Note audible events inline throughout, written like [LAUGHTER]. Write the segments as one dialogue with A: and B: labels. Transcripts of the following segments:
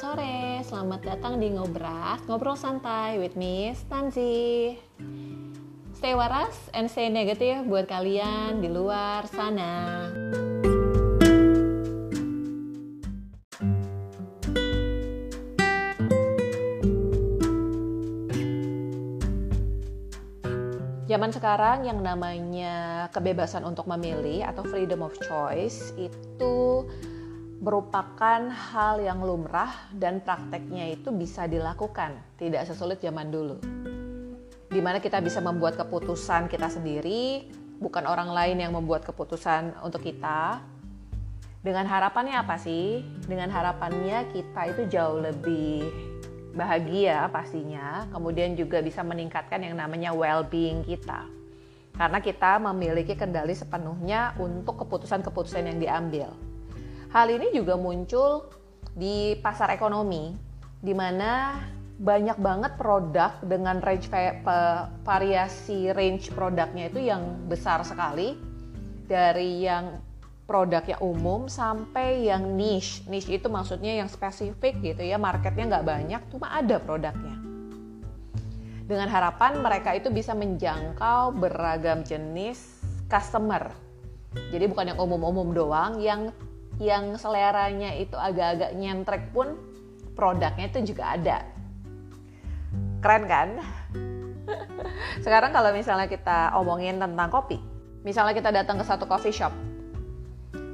A: sore, selamat datang di Ngobras, Ngobrol Santai with me, Stanzi. Stay waras and stay negatif buat kalian di luar sana. Zaman sekarang yang namanya kebebasan untuk memilih atau freedom of choice itu merupakan hal yang lumrah dan prakteknya itu bisa dilakukan, tidak sesulit zaman dulu. Di mana kita bisa membuat keputusan kita sendiri, bukan orang lain yang membuat keputusan untuk kita. Dengan harapannya apa sih? Dengan harapannya kita itu jauh lebih bahagia pastinya, kemudian juga bisa meningkatkan yang namanya well-being kita. Karena kita memiliki kendali sepenuhnya untuk keputusan-keputusan yang diambil. Hal ini juga muncul di pasar ekonomi, di mana banyak banget produk dengan range variasi range produknya itu yang besar sekali dari yang produk yang umum sampai yang niche. Niche itu maksudnya yang spesifik gitu ya, marketnya nggak banyak, cuma ada produknya. Dengan harapan mereka itu bisa menjangkau beragam jenis customer. Jadi bukan yang umum-umum doang, yang yang seleranya itu agak-agak nyentrek pun produknya itu juga ada. Keren kan? [LAUGHS] Sekarang kalau misalnya kita omongin tentang kopi, misalnya kita datang ke satu coffee shop,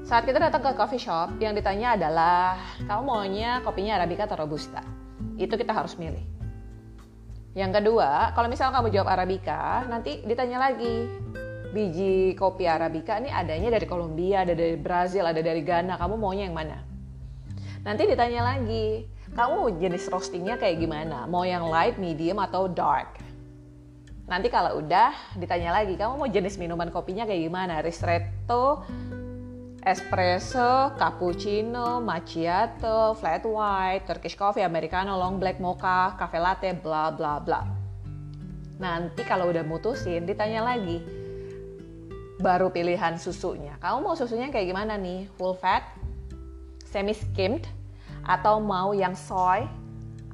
A: saat kita datang ke coffee shop, yang ditanya adalah, kamu maunya kopinya Arabica atau Robusta? Itu kita harus milih. Yang kedua, kalau misalnya kamu jawab Arabica, nanti ditanya lagi, biji kopi Arabica ini adanya dari Kolombia, ada dari Brazil, ada dari Ghana, kamu maunya yang mana? Nanti ditanya lagi, kamu jenis roastingnya kayak gimana? Mau yang light, medium, atau dark? Nanti kalau udah ditanya lagi, kamu mau jenis minuman kopinya kayak gimana? Ristretto, espresso, cappuccino, macchiato, flat white, Turkish coffee, americano, long black, mocha, cafe latte, bla bla bla. Nanti kalau udah mutusin ditanya lagi, baru pilihan susunya. Kamu mau susunya kayak gimana nih? Full fat, semi skimmed, atau mau yang soy,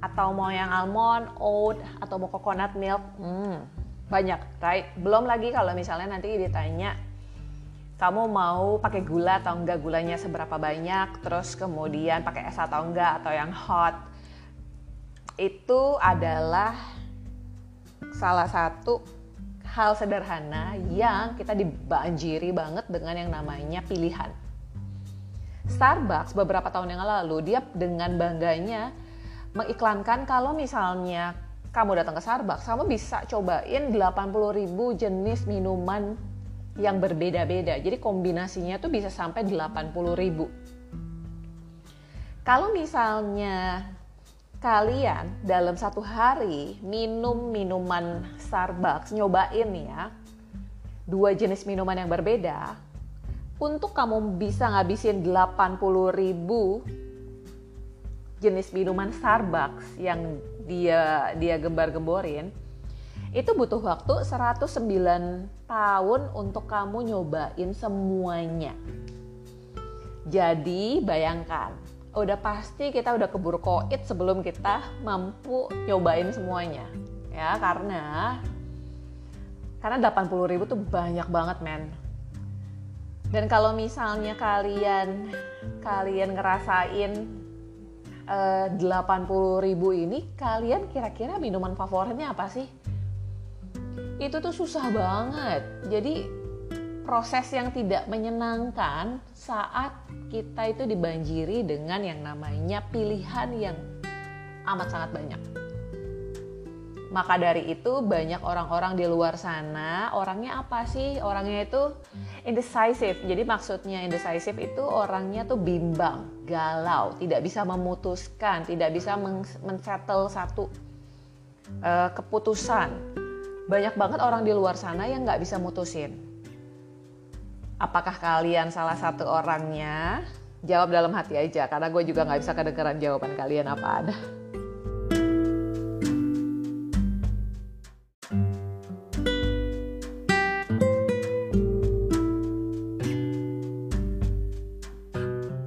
A: atau mau yang almond, oat, atau mau coconut milk? Hmm, banyak, right? Belum lagi kalau misalnya nanti ditanya kamu mau pakai gula atau enggak gulanya seberapa banyak, terus kemudian pakai es atau enggak atau yang hot. Itu adalah salah satu hal sederhana yang kita dibanjiri banget dengan yang namanya pilihan. Starbucks beberapa tahun yang lalu dia dengan bangganya mengiklankan kalau misalnya kamu datang ke Starbucks, kamu bisa cobain 80.000 jenis minuman yang berbeda-beda. Jadi kombinasinya tuh bisa sampai 80 ribu. Kalau misalnya kalian dalam satu hari minum minuman Starbucks, nyobain ya, dua jenis minuman yang berbeda, untuk kamu bisa ngabisin 80 ribu jenis minuman Starbucks yang dia dia gembar-gemborin, itu butuh waktu 109 tahun untuk kamu nyobain semuanya. Jadi bayangkan, udah pasti kita udah keburu koit sebelum kita mampu nyobain semuanya. Ya, karena karena 80 ribu tuh banyak banget men. Dan kalau misalnya kalian kalian ngerasain eh, 80 ribu ini, kalian kira-kira minuman favoritnya apa sih? itu tuh susah banget. Jadi proses yang tidak menyenangkan saat kita itu dibanjiri dengan yang namanya pilihan yang amat sangat banyak. Maka dari itu banyak orang-orang di luar sana, orangnya apa sih? Orangnya itu indecisive. Jadi maksudnya indecisive itu orangnya tuh bimbang, galau, tidak bisa memutuskan, tidak bisa men-settle satu uh, keputusan banyak banget orang di luar sana yang nggak bisa mutusin. Apakah kalian salah satu orangnya? Jawab dalam hati aja, karena gue juga nggak bisa kedengeran jawaban kalian apa ada.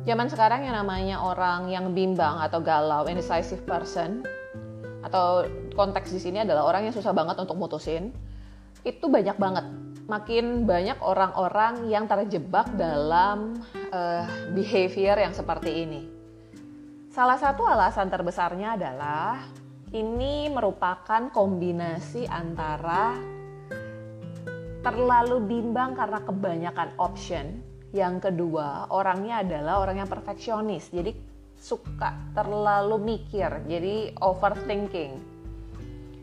A: zaman sekarang yang namanya orang yang bimbang atau galau, indecisive person, atau konteks di sini adalah orang yang susah banget untuk mutusin, itu banyak banget. Makin banyak orang-orang yang terjebak dalam uh, behavior yang seperti ini. Salah satu alasan terbesarnya adalah ini merupakan kombinasi antara terlalu bimbang karena kebanyakan option. Yang kedua, orangnya adalah orang yang perfeksionis. Jadi suka terlalu mikir, jadi overthinking.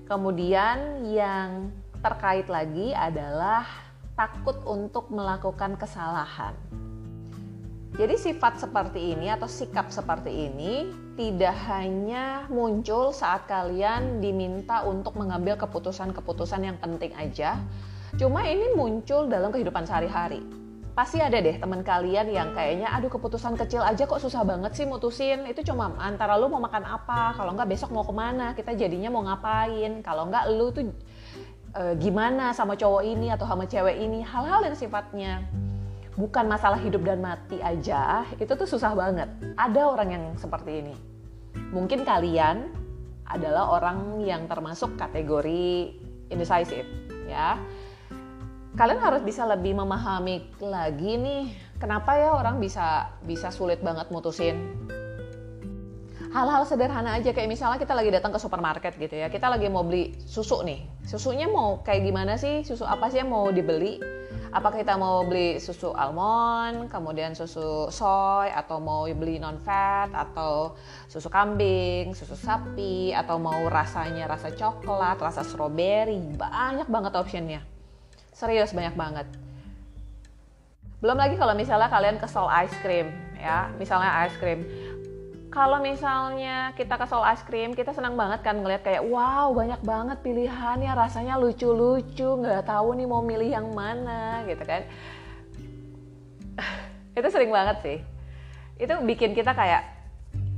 A: Kemudian yang terkait lagi adalah takut untuk melakukan kesalahan. Jadi sifat seperti ini atau sikap seperti ini tidak hanya muncul saat kalian diminta untuk mengambil keputusan-keputusan yang penting aja, cuma ini muncul dalam kehidupan sehari-hari. Pasti ada deh teman kalian yang kayaknya aduh keputusan kecil aja kok susah banget sih mutusin. Itu cuma antara lu mau makan apa? Kalau nggak besok mau ke mana? Kita jadinya mau ngapain? Kalau nggak lu tuh e, gimana sama cowok ini atau sama cewek ini hal-hal yang sifatnya bukan masalah hidup dan mati aja, itu tuh susah banget. Ada orang yang seperti ini. Mungkin kalian adalah orang yang termasuk kategori indecisive, ya. Kalian harus bisa lebih memahami lagi nih, kenapa ya orang bisa bisa sulit banget mutusin hal-hal sederhana aja kayak misalnya kita lagi datang ke supermarket gitu ya kita lagi mau beli susu nih. Susunya mau kayak gimana sih? Susu apa sih yang mau dibeli? Apakah kita mau beli susu almond kemudian susu soy atau mau beli non fat atau susu kambing susu sapi atau mau rasanya rasa coklat rasa strawberry? Banyak banget optionnya. Serius banyak banget. Belum lagi kalau misalnya kalian kesel ice cream ya. Misalnya ice cream kalau misalnya kita ke Soul Ice Cream, kita senang banget kan ngeliat kayak wow banyak banget pilihannya, rasanya lucu-lucu, nggak tahu nih mau milih yang mana gitu kan. [SIGHS] itu sering banget sih. Itu bikin kita kayak,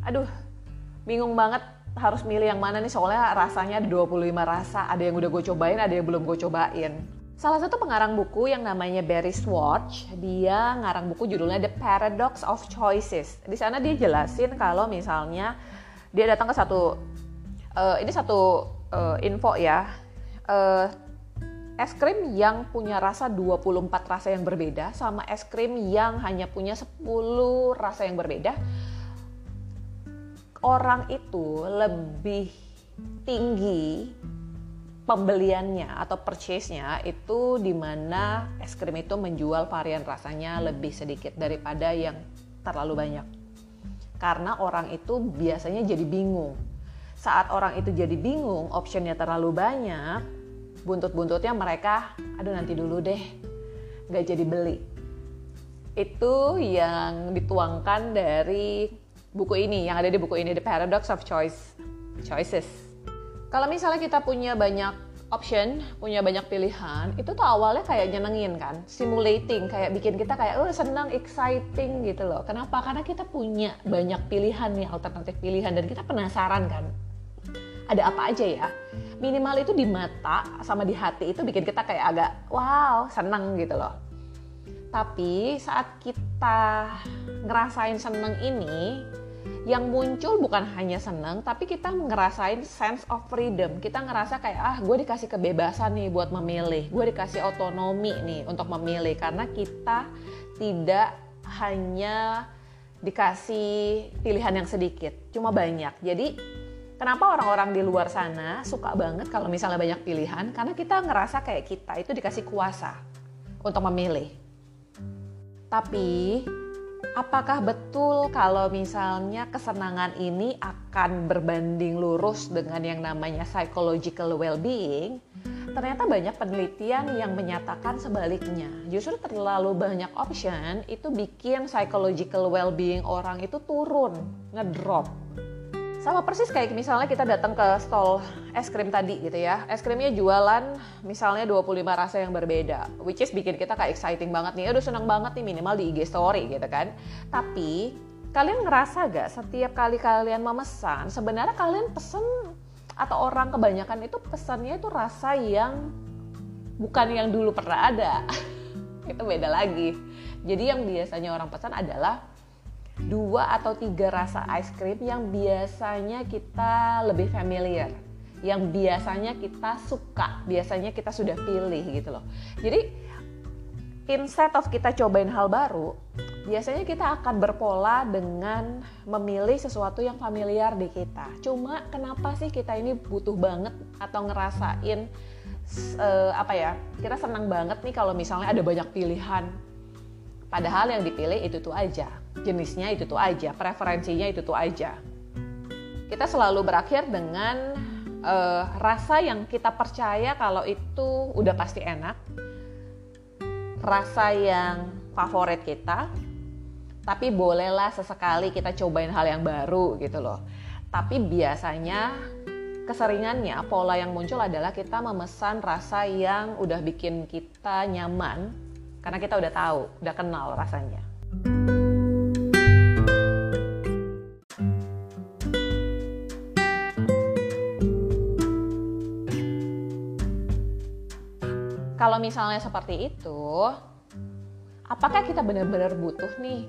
A: aduh bingung banget harus milih yang mana nih soalnya rasanya ada 25 rasa, ada yang udah gue cobain, ada yang belum gue cobain. Salah satu pengarang buku yang namanya Barry Schwartz, dia ngarang buku judulnya The Paradox of Choices. Di sana dia jelasin kalau misalnya dia datang ke satu, uh, ini satu uh, info ya, uh, es krim yang punya rasa 24 rasa yang berbeda sama es krim yang hanya punya 10 rasa yang berbeda. Orang itu lebih tinggi pembeliannya atau purchase-nya itu di mana es krim itu menjual varian rasanya lebih sedikit daripada yang terlalu banyak. Karena orang itu biasanya jadi bingung. Saat orang itu jadi bingung, optionnya terlalu banyak, buntut-buntutnya mereka, aduh nanti dulu deh, nggak jadi beli. Itu yang dituangkan dari buku ini, yang ada di buku ini, The Paradox of Choice, Choices kalau misalnya kita punya banyak option, punya banyak pilihan, itu tuh awalnya kayak nyenengin kan, simulating, kayak bikin kita kayak oh senang, exciting gitu loh. Kenapa? Karena kita punya banyak pilihan nih, alternatif pilihan dan kita penasaran kan. Ada apa aja ya? Minimal itu di mata sama di hati itu bikin kita kayak agak wow, senang gitu loh. Tapi saat kita ngerasain seneng ini, yang muncul bukan hanya seneng tapi kita ngerasain sense of freedom kita ngerasa kayak ah gue dikasih kebebasan nih buat memilih gue dikasih otonomi nih untuk memilih karena kita tidak hanya dikasih pilihan yang sedikit cuma banyak jadi Kenapa orang-orang di luar sana suka banget kalau misalnya banyak pilihan? Karena kita ngerasa kayak kita itu dikasih kuasa untuk memilih. Tapi apakah betul kalau misalnya kesenangan ini akan berbanding lurus dengan yang namanya psychological well-being? Ternyata banyak penelitian yang menyatakan sebaliknya. Justru terlalu banyak option itu bikin psychological well-being orang itu turun, ngedrop sama persis kayak misalnya kita datang ke stall es krim tadi gitu ya. Es krimnya jualan misalnya 25 rasa yang berbeda. Which is bikin kita kayak exciting banget nih. Aduh seneng banget nih minimal di IG story gitu kan. Tapi kalian ngerasa gak setiap kali kalian memesan sebenarnya kalian pesen atau orang kebanyakan itu pesannya itu rasa yang bukan yang dulu pernah ada. [LAUGHS] itu beda lagi. Jadi yang biasanya orang pesan adalah dua atau tiga rasa ice cream yang biasanya kita lebih familiar yang biasanya kita suka, biasanya kita sudah pilih gitu loh. Jadi instead of kita cobain hal baru, biasanya kita akan berpola dengan memilih sesuatu yang familiar di kita. Cuma kenapa sih kita ini butuh banget atau ngerasain uh, apa ya? Kita senang banget nih kalau misalnya ada banyak pilihan. Padahal yang dipilih itu tuh aja, jenisnya itu tuh aja, preferensinya itu tuh aja. Kita selalu berakhir dengan uh, rasa yang kita percaya kalau itu udah pasti enak, rasa yang favorit kita, tapi bolehlah sesekali kita cobain hal yang baru gitu loh. Tapi biasanya keseringannya pola yang muncul adalah kita memesan rasa yang udah bikin kita nyaman karena kita udah tahu, udah kenal rasanya. Kalau misalnya seperti itu, apakah kita benar-benar butuh nih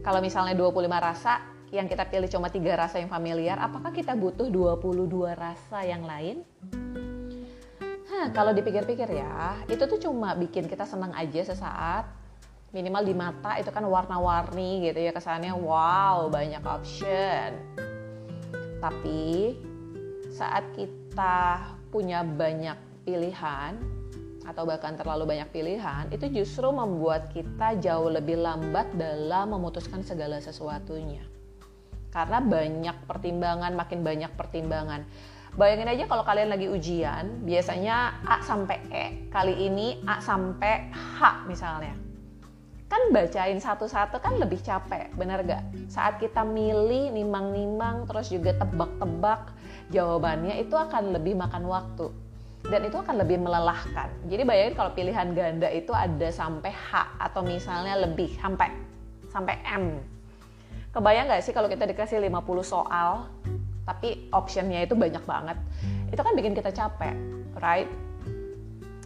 A: kalau misalnya 25 rasa yang kita pilih cuma tiga rasa yang familiar, apakah kita butuh 22 rasa yang lain? Kalau dipikir-pikir ya, itu tuh cuma bikin kita senang aja sesaat. Minimal di mata itu kan warna-warni gitu ya kesannya wow banyak option. Tapi saat kita punya banyak pilihan, atau bahkan terlalu banyak pilihan itu justru membuat kita jauh lebih lambat dalam memutuskan segala sesuatunya karena banyak pertimbangan makin banyak pertimbangan bayangin aja kalau kalian lagi ujian biasanya A sampai E kali ini A sampai H misalnya kan bacain satu-satu kan lebih capek bener gak saat kita milih nimang-nimang terus juga tebak-tebak jawabannya itu akan lebih makan waktu dan itu akan lebih melelahkan. Jadi bayangin kalau pilihan ganda itu ada sampai H atau misalnya lebih sampai sampai M. Kebayang nggak sih kalau kita dikasih 50 soal tapi optionnya itu banyak banget. Itu kan bikin kita capek, right?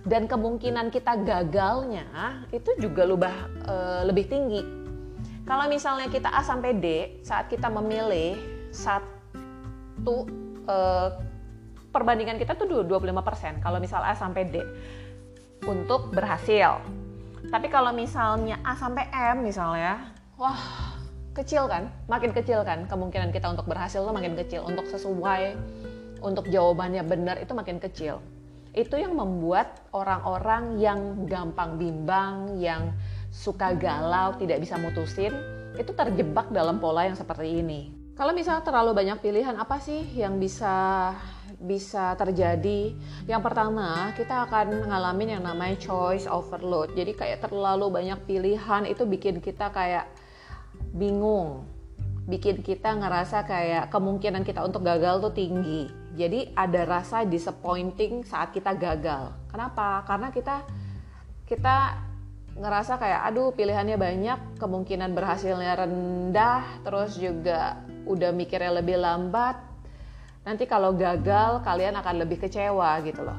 A: Dan kemungkinan kita gagalnya itu juga lubah e, lebih tinggi. Kalau misalnya kita A sampai D saat kita memilih satu e, perbandingan kita tuh 25% kalau misal A sampai D untuk berhasil. Tapi kalau misalnya A sampai M misalnya, wah kecil kan, makin kecil kan kemungkinan kita untuk berhasil tuh makin kecil, untuk sesuai, untuk jawabannya benar itu makin kecil. Itu yang membuat orang-orang yang gampang bimbang, yang suka galau, tidak bisa mutusin, itu terjebak dalam pola yang seperti ini. Kalau misalnya terlalu banyak pilihan, apa sih yang bisa bisa terjadi. Yang pertama, kita akan mengalami yang namanya choice overload. Jadi kayak terlalu banyak pilihan itu bikin kita kayak bingung. Bikin kita ngerasa kayak kemungkinan kita untuk gagal tuh tinggi. Jadi ada rasa disappointing saat kita gagal. Kenapa? Karena kita kita ngerasa kayak aduh pilihannya banyak, kemungkinan berhasilnya rendah, terus juga udah mikirnya lebih lambat, nanti kalau gagal kalian akan lebih kecewa gitu loh.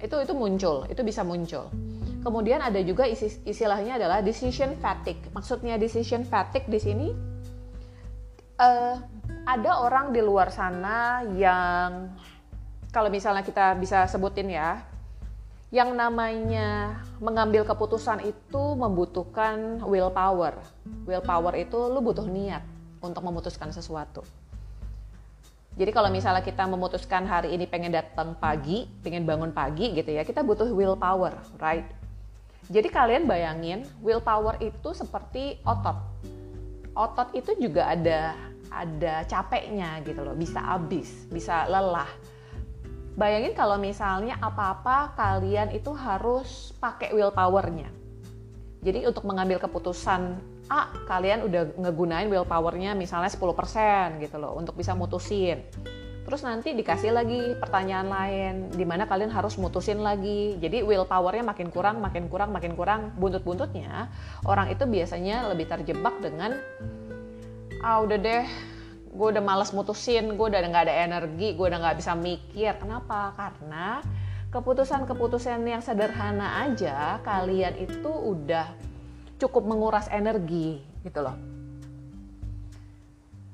A: Itu itu muncul, itu bisa muncul. Kemudian ada juga istilahnya adalah decision fatigue. Maksudnya decision fatigue di sini uh, ada orang di luar sana yang kalau misalnya kita bisa sebutin ya, yang namanya mengambil keputusan itu membutuhkan willpower. Willpower itu lu butuh niat untuk memutuskan sesuatu. Jadi kalau misalnya kita memutuskan hari ini pengen datang pagi, pengen bangun pagi gitu ya, kita butuh willpower, right? Jadi kalian bayangin willpower itu seperti otot. Otot itu juga ada ada capeknya gitu loh, bisa habis, bisa lelah. Bayangin kalau misalnya apa-apa kalian itu harus pakai willpowernya. Jadi untuk mengambil keputusan A kalian udah ngegunain willpowernya misalnya 10% gitu loh untuk bisa mutusin terus nanti dikasih lagi pertanyaan lain di mana kalian harus mutusin lagi. Jadi willpowernya makin kurang makin kurang makin kurang. Buntut-buntutnya orang itu biasanya lebih terjebak dengan ah udah deh gue udah males mutusin gue udah nggak ada energi gue udah nggak bisa mikir. Kenapa? Karena keputusan-keputusan yang sederhana aja kalian itu udah cukup menguras energi gitu loh.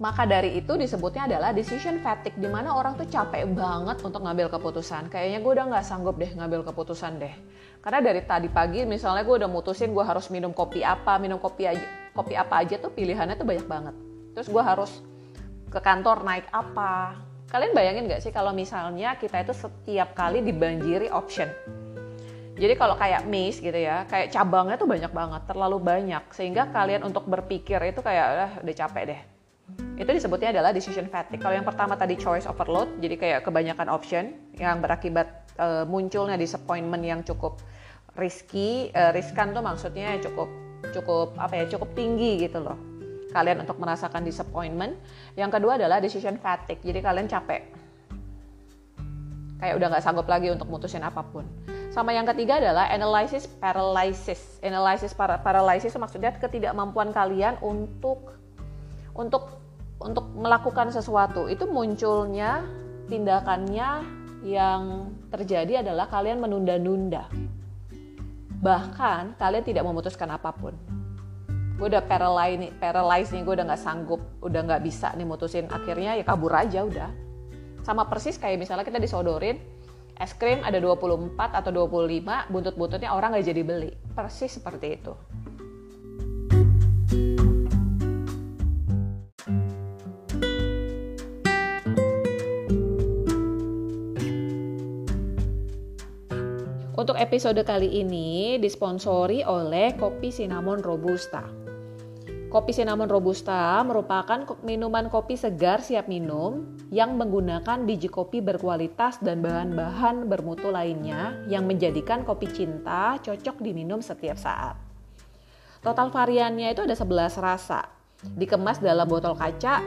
A: Maka dari itu disebutnya adalah decision fatigue, di mana orang tuh capek banget untuk ngambil keputusan. Kayaknya gue udah nggak sanggup deh ngambil keputusan deh. Karena dari tadi pagi misalnya gue udah mutusin gue harus minum kopi apa, minum kopi aja, kopi apa aja tuh pilihannya tuh banyak banget. Terus gue harus ke kantor naik apa. Kalian bayangin gak sih kalau misalnya kita itu setiap kali dibanjiri option. Jadi kalau kayak maze gitu ya, kayak cabangnya tuh banyak banget, terlalu banyak. Sehingga kalian untuk berpikir itu kayak ah, udah capek deh itu disebutnya adalah decision fatigue. Kalau yang pertama tadi choice overload, jadi kayak kebanyakan option yang berakibat uh, munculnya disappointment yang cukup risky, uh, riskan tuh maksudnya cukup cukup apa ya, cukup tinggi gitu loh. Kalian untuk merasakan disappointment. Yang kedua adalah decision fatigue, jadi kalian capek. Kayak udah nggak sanggup lagi untuk mutusin apa pun. Sama yang ketiga adalah analysis paralysis. Analysis paralysis maksudnya ketidakmampuan kalian untuk untuk untuk melakukan sesuatu itu munculnya tindakannya yang terjadi adalah kalian menunda-nunda. Bahkan kalian tidak memutuskan apa pun. Gue udah paralyzed nih nih gue udah nggak sanggup udah nggak bisa nih mutusin. Akhirnya ya kabur aja udah. Sama persis kayak misalnya kita disodorin es krim ada 24 atau 25 buntut-buntutnya orang nggak jadi beli. Persis seperti itu Untuk episode kali ini disponsori oleh kopi cinnamon robusta. Kopi cinnamon robusta merupakan minuman kopi segar siap minum yang menggunakan biji kopi berkualitas dan bahan-bahan bermutu lainnya yang menjadikan kopi cinta cocok diminum setiap saat. Total variannya itu ada 11 rasa. Dikemas dalam botol kaca,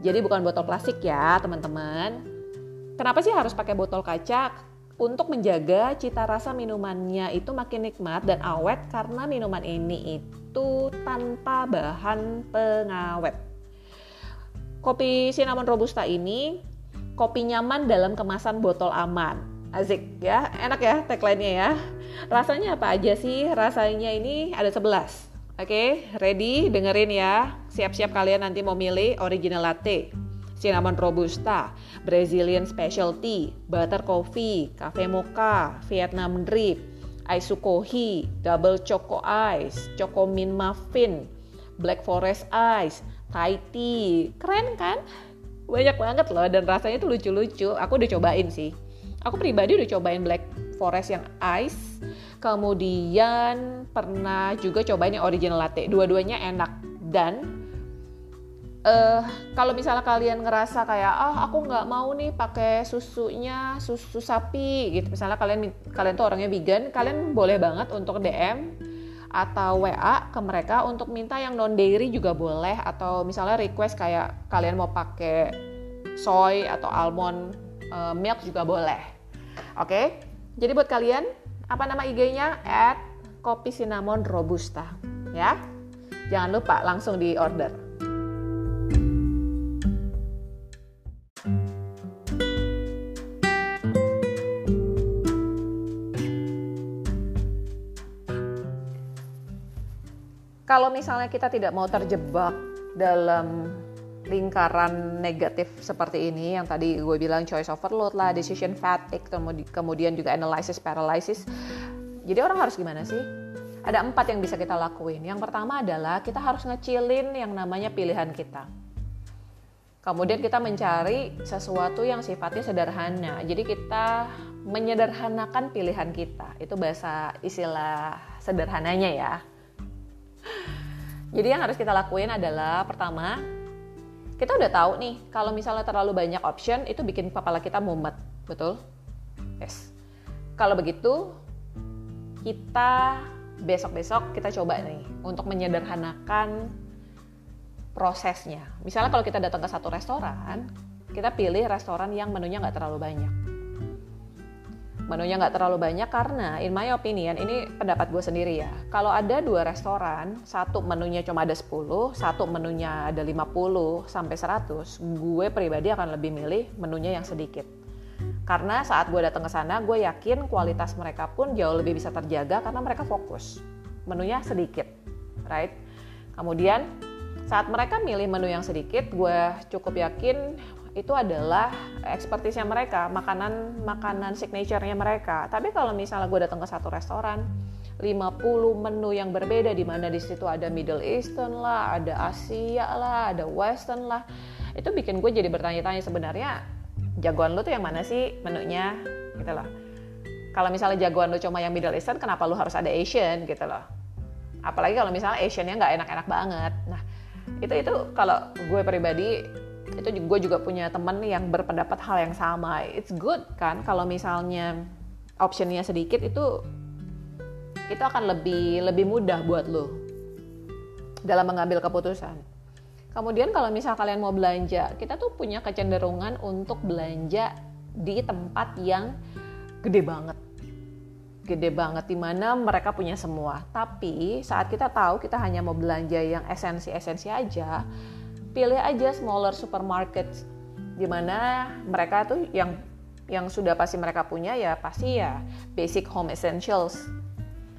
A: jadi bukan botol plastik ya teman-teman. Kenapa sih harus pakai botol kaca? Untuk menjaga cita rasa minumannya itu makin nikmat dan awet karena minuman ini itu tanpa bahan pengawet. Kopi cinnamon robusta ini kopi nyaman dalam kemasan botol aman. Azik ya, enak ya tagline-nya ya. Rasanya apa aja sih? Rasanya ini ada 11. Oke, okay, ready? Dengerin ya. Siap-siap kalian nanti mau milih original latte, cinnamon robusta, Brazilian specialty, butter coffee, cafe mocha, Vietnam drip, Aisukohi, double choco ice, choco mint muffin, black forest ice, Thai tea. Keren kan? Banyak banget loh dan rasanya tuh lucu-lucu. Aku udah cobain sih. Aku pribadi udah cobain black forest yang ice. Kemudian pernah juga cobain yang original latte. Dua-duanya enak dan uh, kalau misalnya kalian ngerasa kayak ah aku nggak mau nih pakai susunya susu sapi gitu. Misalnya kalian kalian tuh orangnya vegan kalian boleh banget untuk DM atau WA ke mereka untuk minta yang non dairy juga boleh. Atau misalnya request kayak kalian mau pakai soy atau almond uh, milk juga boleh. Oke? Okay? jadi buat kalian apa nama IG-nya at kopi cinnamon robusta. Ya? Jangan lupa langsung di order kalau misalnya kita tidak mau terjebak dalam lingkaran negatif seperti ini yang tadi gue bilang choice overload lah, decision fatigue, kemudian juga analysis paralysis. Jadi orang harus gimana sih? Ada empat yang bisa kita lakuin. Yang pertama adalah kita harus ngecilin yang namanya pilihan kita. Kemudian kita mencari sesuatu yang sifatnya sederhana. Jadi kita menyederhanakan pilihan kita. Itu bahasa istilah sederhananya ya. Jadi yang harus kita lakuin adalah pertama, kita udah tahu nih kalau misalnya terlalu banyak option itu bikin kepala kita mumet, betul? Yes. Kalau begitu, kita besok-besok kita coba nih untuk menyederhanakan prosesnya. Misalnya kalau kita datang ke satu restoran, kita pilih restoran yang menunya nggak terlalu banyak menunya nggak terlalu banyak karena in my opinion ini pendapat gue sendiri ya. Kalau ada dua restoran satu menunya cuma ada 10 satu menunya ada 50 sampai 100 gue pribadi akan lebih milih menunya yang sedikit. Karena saat gue datang ke sana gue yakin kualitas mereka pun jauh lebih bisa terjaga karena mereka fokus. Menunya sedikit right? Kemudian saat mereka milih menu yang sedikit, gue cukup yakin itu adalah ekspertisnya mereka, makanan makanan signaturenya mereka. Tapi kalau misalnya gue datang ke satu restoran, 50 menu yang berbeda di mana di situ ada Middle Eastern lah, ada Asia lah, ada Western lah. Itu bikin gue jadi bertanya-tanya sebenarnya jagoan lu tuh yang mana sih menunya gitu loh. Kalau misalnya jagoan lu cuma yang Middle Eastern, kenapa lu harus ada Asian gitu loh. Apalagi kalau misalnya Asiannya nggak enak-enak banget. Nah, itu itu kalau gue pribadi itu gue juga punya temen yang berpendapat hal yang sama. It's good kan kalau misalnya optionnya sedikit itu itu akan lebih lebih mudah buat lo dalam mengambil keputusan. Kemudian kalau misal kalian mau belanja kita tuh punya kecenderungan untuk belanja di tempat yang gede banget. Gede banget di mana mereka punya semua. Tapi saat kita tahu kita hanya mau belanja yang esensi-esensi aja pilih aja smaller supermarket di mana mereka tuh yang yang sudah pasti mereka punya ya pasti ya basic home essentials.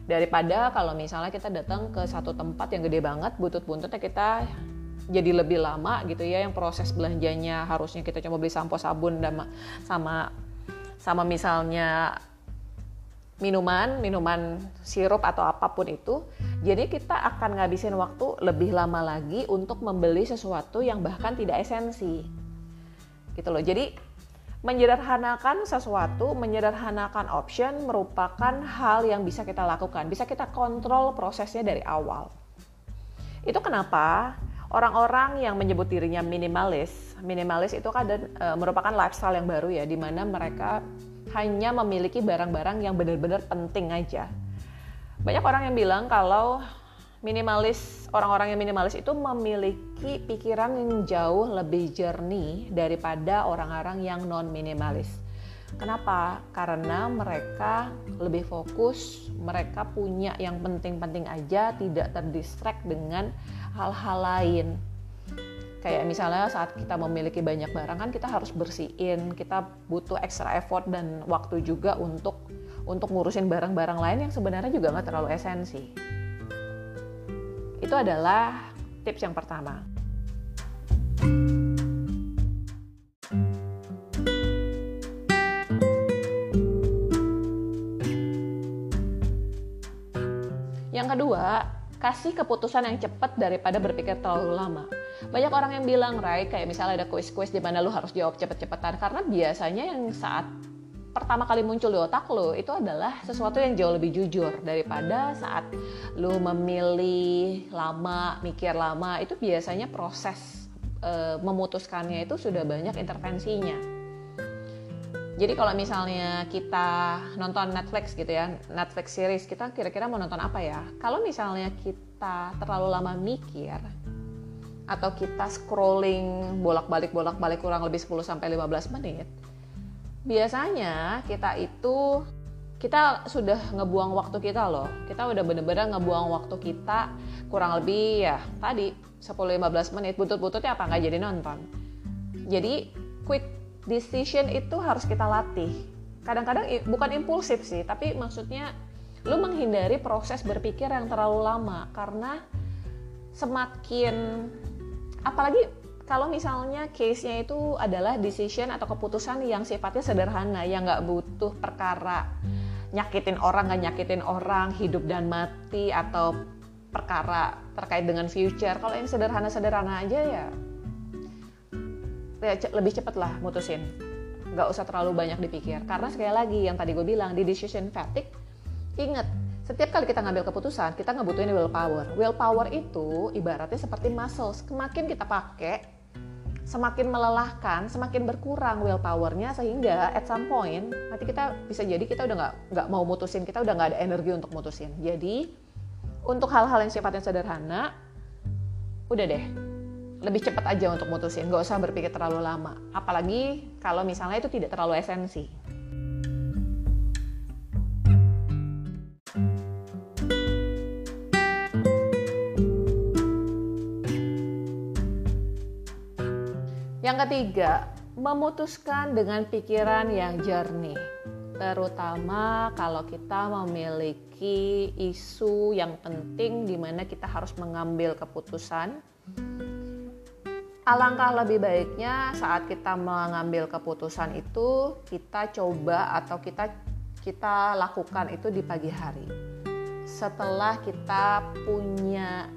A: Daripada kalau misalnya kita datang ke satu tempat yang gede banget butut-buntutnya kita jadi lebih lama gitu ya yang proses belanjanya harusnya kita cuma beli sampo sabun dan sama sama misalnya minuman, minuman sirup atau apa pun itu. Jadi kita akan ngabisin waktu lebih lama lagi untuk membeli sesuatu yang bahkan tidak esensi. Gitu loh. Jadi menyederhanakan sesuatu, menyederhanakan option merupakan hal yang bisa kita lakukan. Bisa kita kontrol prosesnya dari awal. Itu kenapa orang-orang yang menyebut dirinya minimalis, minimalis itu kan e, merupakan lifestyle yang baru ya, di mana mereka hanya memiliki barang-barang yang benar-benar penting aja. Banyak orang yang bilang kalau minimalis, orang-orang yang minimalis itu memiliki pikiran yang jauh lebih jernih daripada orang-orang yang non minimalis. Kenapa? Karena mereka lebih fokus, mereka punya yang penting-penting aja, tidak terdistract dengan hal-hal lain kayak misalnya saat kita memiliki banyak barang kan kita harus bersihin kita butuh extra effort dan waktu juga untuk untuk ngurusin barang-barang lain yang sebenarnya juga nggak terlalu esensi. Itu adalah tips yang pertama. Yang kedua kasih keputusan yang cepat daripada berpikir terlalu lama. Banyak orang yang bilang Rai kayak misalnya ada kuis-kuis di mana lu harus jawab cepet-cepetan. Karena biasanya yang saat pertama kali muncul di otak lo itu adalah sesuatu yang jauh lebih jujur daripada saat lu memilih lama, mikir lama. Itu biasanya proses e, memutuskannya itu sudah banyak intervensinya. Jadi kalau misalnya kita nonton Netflix gitu ya, Netflix series kita kira-kira mau nonton apa ya? Kalau misalnya kita terlalu lama mikir, atau kita scrolling bolak-balik bolak-balik kurang lebih 10 sampai 15 menit, biasanya kita itu kita sudah ngebuang waktu kita loh. Kita udah bener-bener ngebuang waktu kita kurang lebih ya tadi 10-15 menit. Butut-bututnya apa nggak jadi nonton. Jadi quick decision itu harus kita latih. Kadang-kadang bukan impulsif sih, tapi maksudnya lu menghindari proses berpikir yang terlalu lama karena semakin apalagi kalau misalnya case-nya itu adalah decision atau keputusan yang sifatnya sederhana, yang nggak butuh perkara nyakitin orang, nggak nyakitin orang, hidup dan mati, atau perkara terkait dengan future. Kalau yang sederhana-sederhana aja ya, ya lebih cepet lah mutusin. Nggak usah terlalu banyak dipikir. Karena sekali lagi yang tadi gue bilang, di decision fatigue, inget setiap kali kita ngambil keputusan, kita ngebutuhin willpower. Willpower itu ibaratnya seperti muscles. Semakin kita pakai, semakin melelahkan, semakin berkurang willpowernya sehingga at some point nanti kita bisa jadi kita udah nggak nggak mau mutusin, kita udah nggak ada energi untuk mutusin. Jadi untuk hal-hal yang sifatnya sederhana, udah deh lebih cepat aja untuk mutusin, nggak usah berpikir terlalu lama. Apalagi kalau misalnya itu tidak terlalu esensi. Yang ketiga, memutuskan dengan pikiran yang jernih. Terutama kalau kita memiliki isu yang penting di mana kita harus mengambil keputusan alangkah lebih baiknya saat kita mengambil keputusan itu kita coba atau kita kita lakukan itu di pagi hari. Setelah kita punya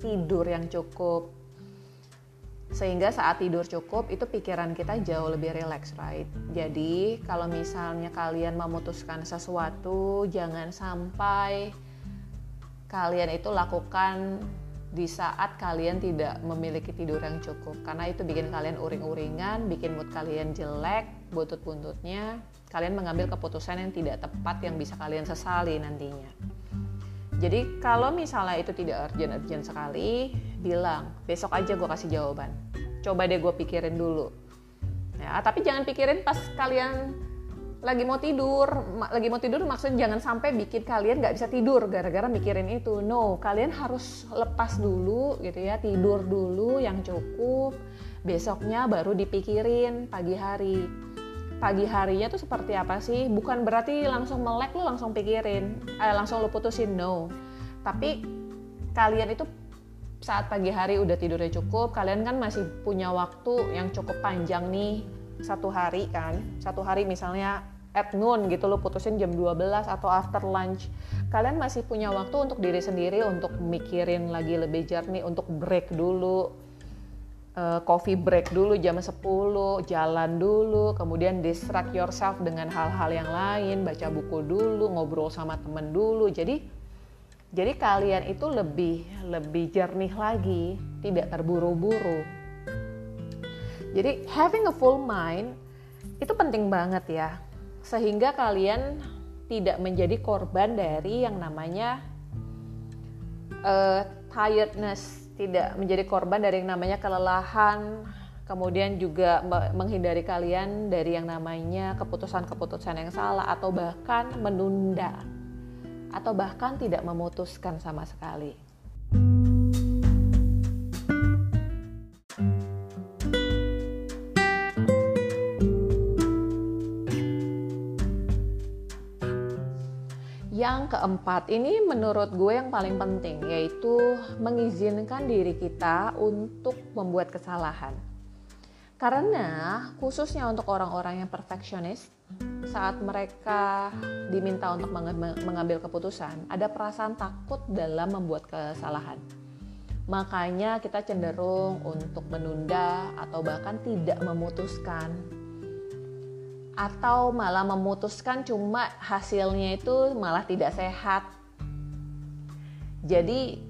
A: tidur yang cukup sehingga saat tidur cukup itu pikiran kita jauh lebih rileks right? Jadi kalau misalnya kalian memutuskan sesuatu jangan sampai kalian itu lakukan di saat kalian tidak memiliki tidur yang cukup karena itu bikin kalian uring-uringan, bikin mood kalian jelek, buntut-buntutnya kalian mengambil keputusan yang tidak tepat yang bisa kalian sesali nantinya. Jadi kalau misalnya itu tidak urgent-urgent sekali, bilang besok aja gue kasih jawaban. Coba deh gue pikirin dulu. Ya, tapi jangan pikirin pas kalian lagi mau tidur lagi mau tidur maksudnya jangan sampai bikin kalian nggak bisa tidur gara-gara mikirin itu. No kalian harus lepas dulu gitu ya tidur dulu yang cukup. Besoknya baru dipikirin pagi hari. Pagi harinya tuh seperti apa sih? Bukan berarti langsung melek lo langsung pikirin eh, langsung lo putusin no. Tapi kalian itu saat pagi hari udah tidurnya cukup kalian kan masih punya waktu yang cukup panjang nih. Satu hari kan satu hari misalnya at noon gitu lo putusin jam 12 atau after lunch. Kalian masih punya waktu untuk diri sendiri untuk mikirin lagi lebih jernih untuk break dulu. Uh, coffee break dulu jam 10 jalan dulu kemudian distract yourself dengan hal-hal yang lain baca buku dulu ngobrol sama temen dulu. Jadi jadi kalian itu lebih lebih jernih lagi tidak terburu-buru. Jadi having a full mind itu penting banget ya sehingga kalian tidak menjadi korban dari yang namanya uh, tiredness, tidak menjadi korban dari yang namanya kelelahan, kemudian juga menghindari kalian dari yang namanya keputusan-keputusan yang salah atau bahkan menunda atau bahkan tidak memutuskan sama sekali. Yang keempat, ini menurut gue yang paling penting yaitu mengizinkan diri kita untuk membuat kesalahan. Karena khususnya untuk orang-orang yang perfeksionis, saat mereka diminta untuk mengambil keputusan, ada perasaan takut dalam membuat kesalahan. Makanya kita cenderung untuk menunda atau bahkan tidak memutuskan atau malah memutuskan cuma hasilnya itu malah tidak sehat. Jadi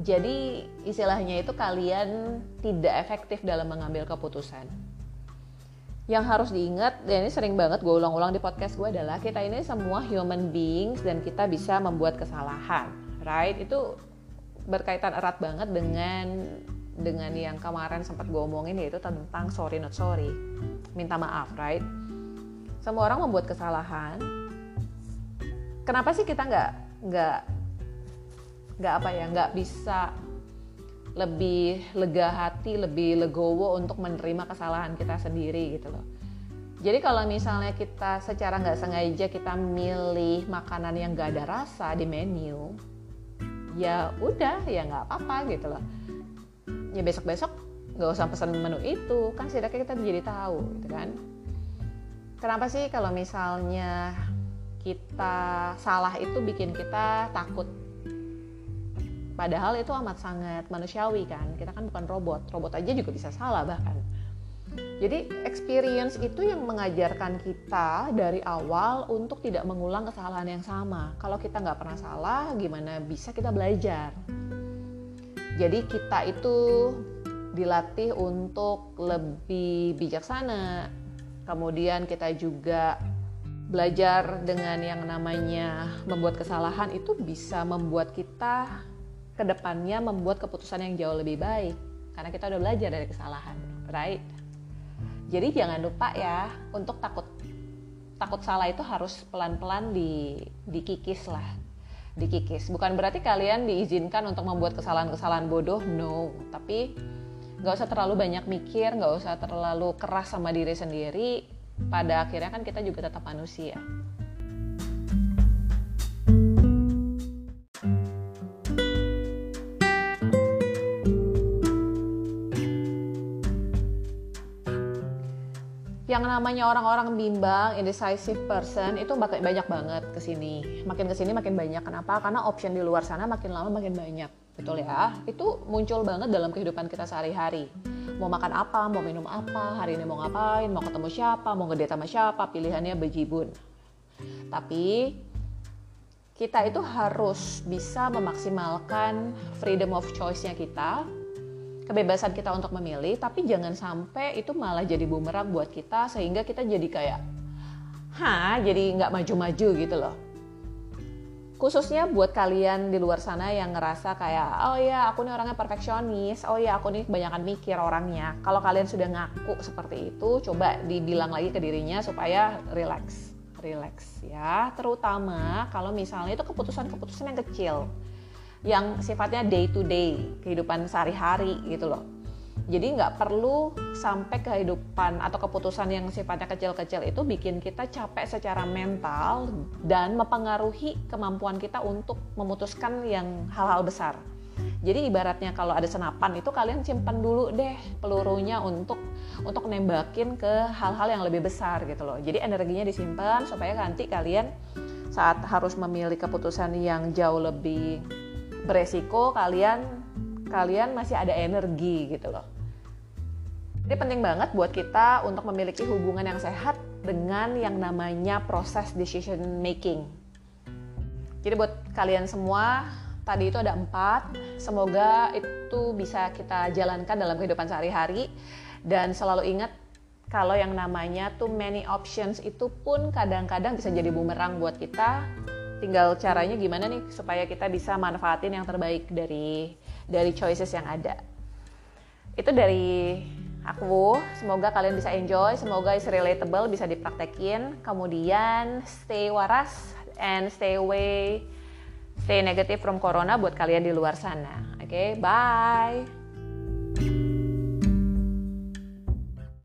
A: jadi istilahnya itu kalian tidak efektif dalam mengambil keputusan. Yang harus diingat, dan ini sering banget gue ulang-ulang di podcast gue adalah kita ini semua human beings dan kita bisa membuat kesalahan, right? Itu berkaitan erat banget dengan dengan yang kemarin sempat gue omongin yaitu tentang sorry not sorry, minta maaf, right? Semua orang membuat kesalahan. Kenapa sih kita nggak nggak nggak apa ya nggak bisa lebih lega hati lebih legowo untuk menerima kesalahan kita sendiri gitu loh. Jadi kalau misalnya kita secara nggak sengaja kita milih makanan yang nggak ada rasa di menu ya udah ya nggak apa-apa gitu loh. Ya besok-besok nggak usah pesan menu itu kan setidaknya kita jadi tahu gitu kan Kenapa sih kalau misalnya kita salah itu bikin kita takut? Padahal itu amat sangat manusiawi kan. Kita kan bukan robot. Robot aja juga bisa salah bahkan. Jadi experience itu yang mengajarkan kita dari awal untuk tidak mengulang kesalahan yang sama. Kalau kita nggak pernah salah, gimana bisa kita belajar? Jadi kita itu dilatih untuk lebih bijaksana, kemudian kita juga belajar dengan yang namanya membuat kesalahan itu bisa membuat kita ke depannya membuat keputusan yang jauh lebih baik karena kita udah belajar dari kesalahan, right? Jadi jangan lupa ya untuk takut takut salah itu harus pelan-pelan di dikikis lah, dikikis. Bukan berarti kalian diizinkan untuk membuat kesalahan-kesalahan bodoh, no. Tapi nggak usah terlalu banyak mikir nggak usah terlalu keras sama diri sendiri pada akhirnya kan kita juga tetap manusia namanya orang-orang bimbang, indecisive person itu banyak banget ke sini. Makin ke sini makin banyak. Kenapa? Karena option di luar sana makin lama makin banyak. Betul ya? Itu muncul banget dalam kehidupan kita sehari-hari. Mau makan apa, mau minum apa, hari ini mau ngapain, mau ketemu siapa, mau ngedate sama siapa, pilihannya bejibun. Tapi kita itu harus bisa memaksimalkan freedom of choice-nya kita kebebasan kita untuk memilih, tapi jangan sampai itu malah jadi bumerang buat kita sehingga kita jadi kayak, ha, jadi nggak maju-maju gitu loh. Khususnya buat kalian di luar sana yang ngerasa kayak, oh ya aku nih orangnya perfeksionis, oh ya aku nih kebanyakan mikir orangnya. Kalau kalian sudah ngaku seperti itu, coba dibilang lagi ke dirinya supaya relax, relax ya. Terutama kalau misalnya itu keputusan-keputusan yang kecil yang sifatnya day to day kehidupan sehari-hari gitu loh jadi nggak perlu sampai kehidupan atau keputusan yang sifatnya kecil-kecil itu bikin kita capek secara mental dan mempengaruhi kemampuan kita untuk memutuskan yang hal-hal besar. Jadi ibaratnya kalau ada senapan itu kalian simpan dulu deh pelurunya untuk untuk nembakin ke hal-hal yang lebih besar gitu loh. Jadi energinya disimpan supaya nanti kalian saat harus memilih keputusan yang jauh lebih beresiko kalian kalian masih ada energi gitu loh. Jadi penting banget buat kita untuk memiliki hubungan yang sehat dengan yang namanya proses decision making. Jadi buat kalian semua tadi itu ada empat, semoga itu bisa kita jalankan dalam kehidupan sehari-hari dan selalu ingat kalau yang namanya too many options itu pun kadang-kadang bisa jadi bumerang buat kita tinggal caranya gimana nih supaya kita bisa manfaatin yang terbaik dari dari choices yang ada. Itu dari aku. Semoga kalian bisa enjoy semoga is relatable bisa dipraktekin. Kemudian stay waras and stay away stay negative from corona buat kalian di luar sana. Oke okay, bye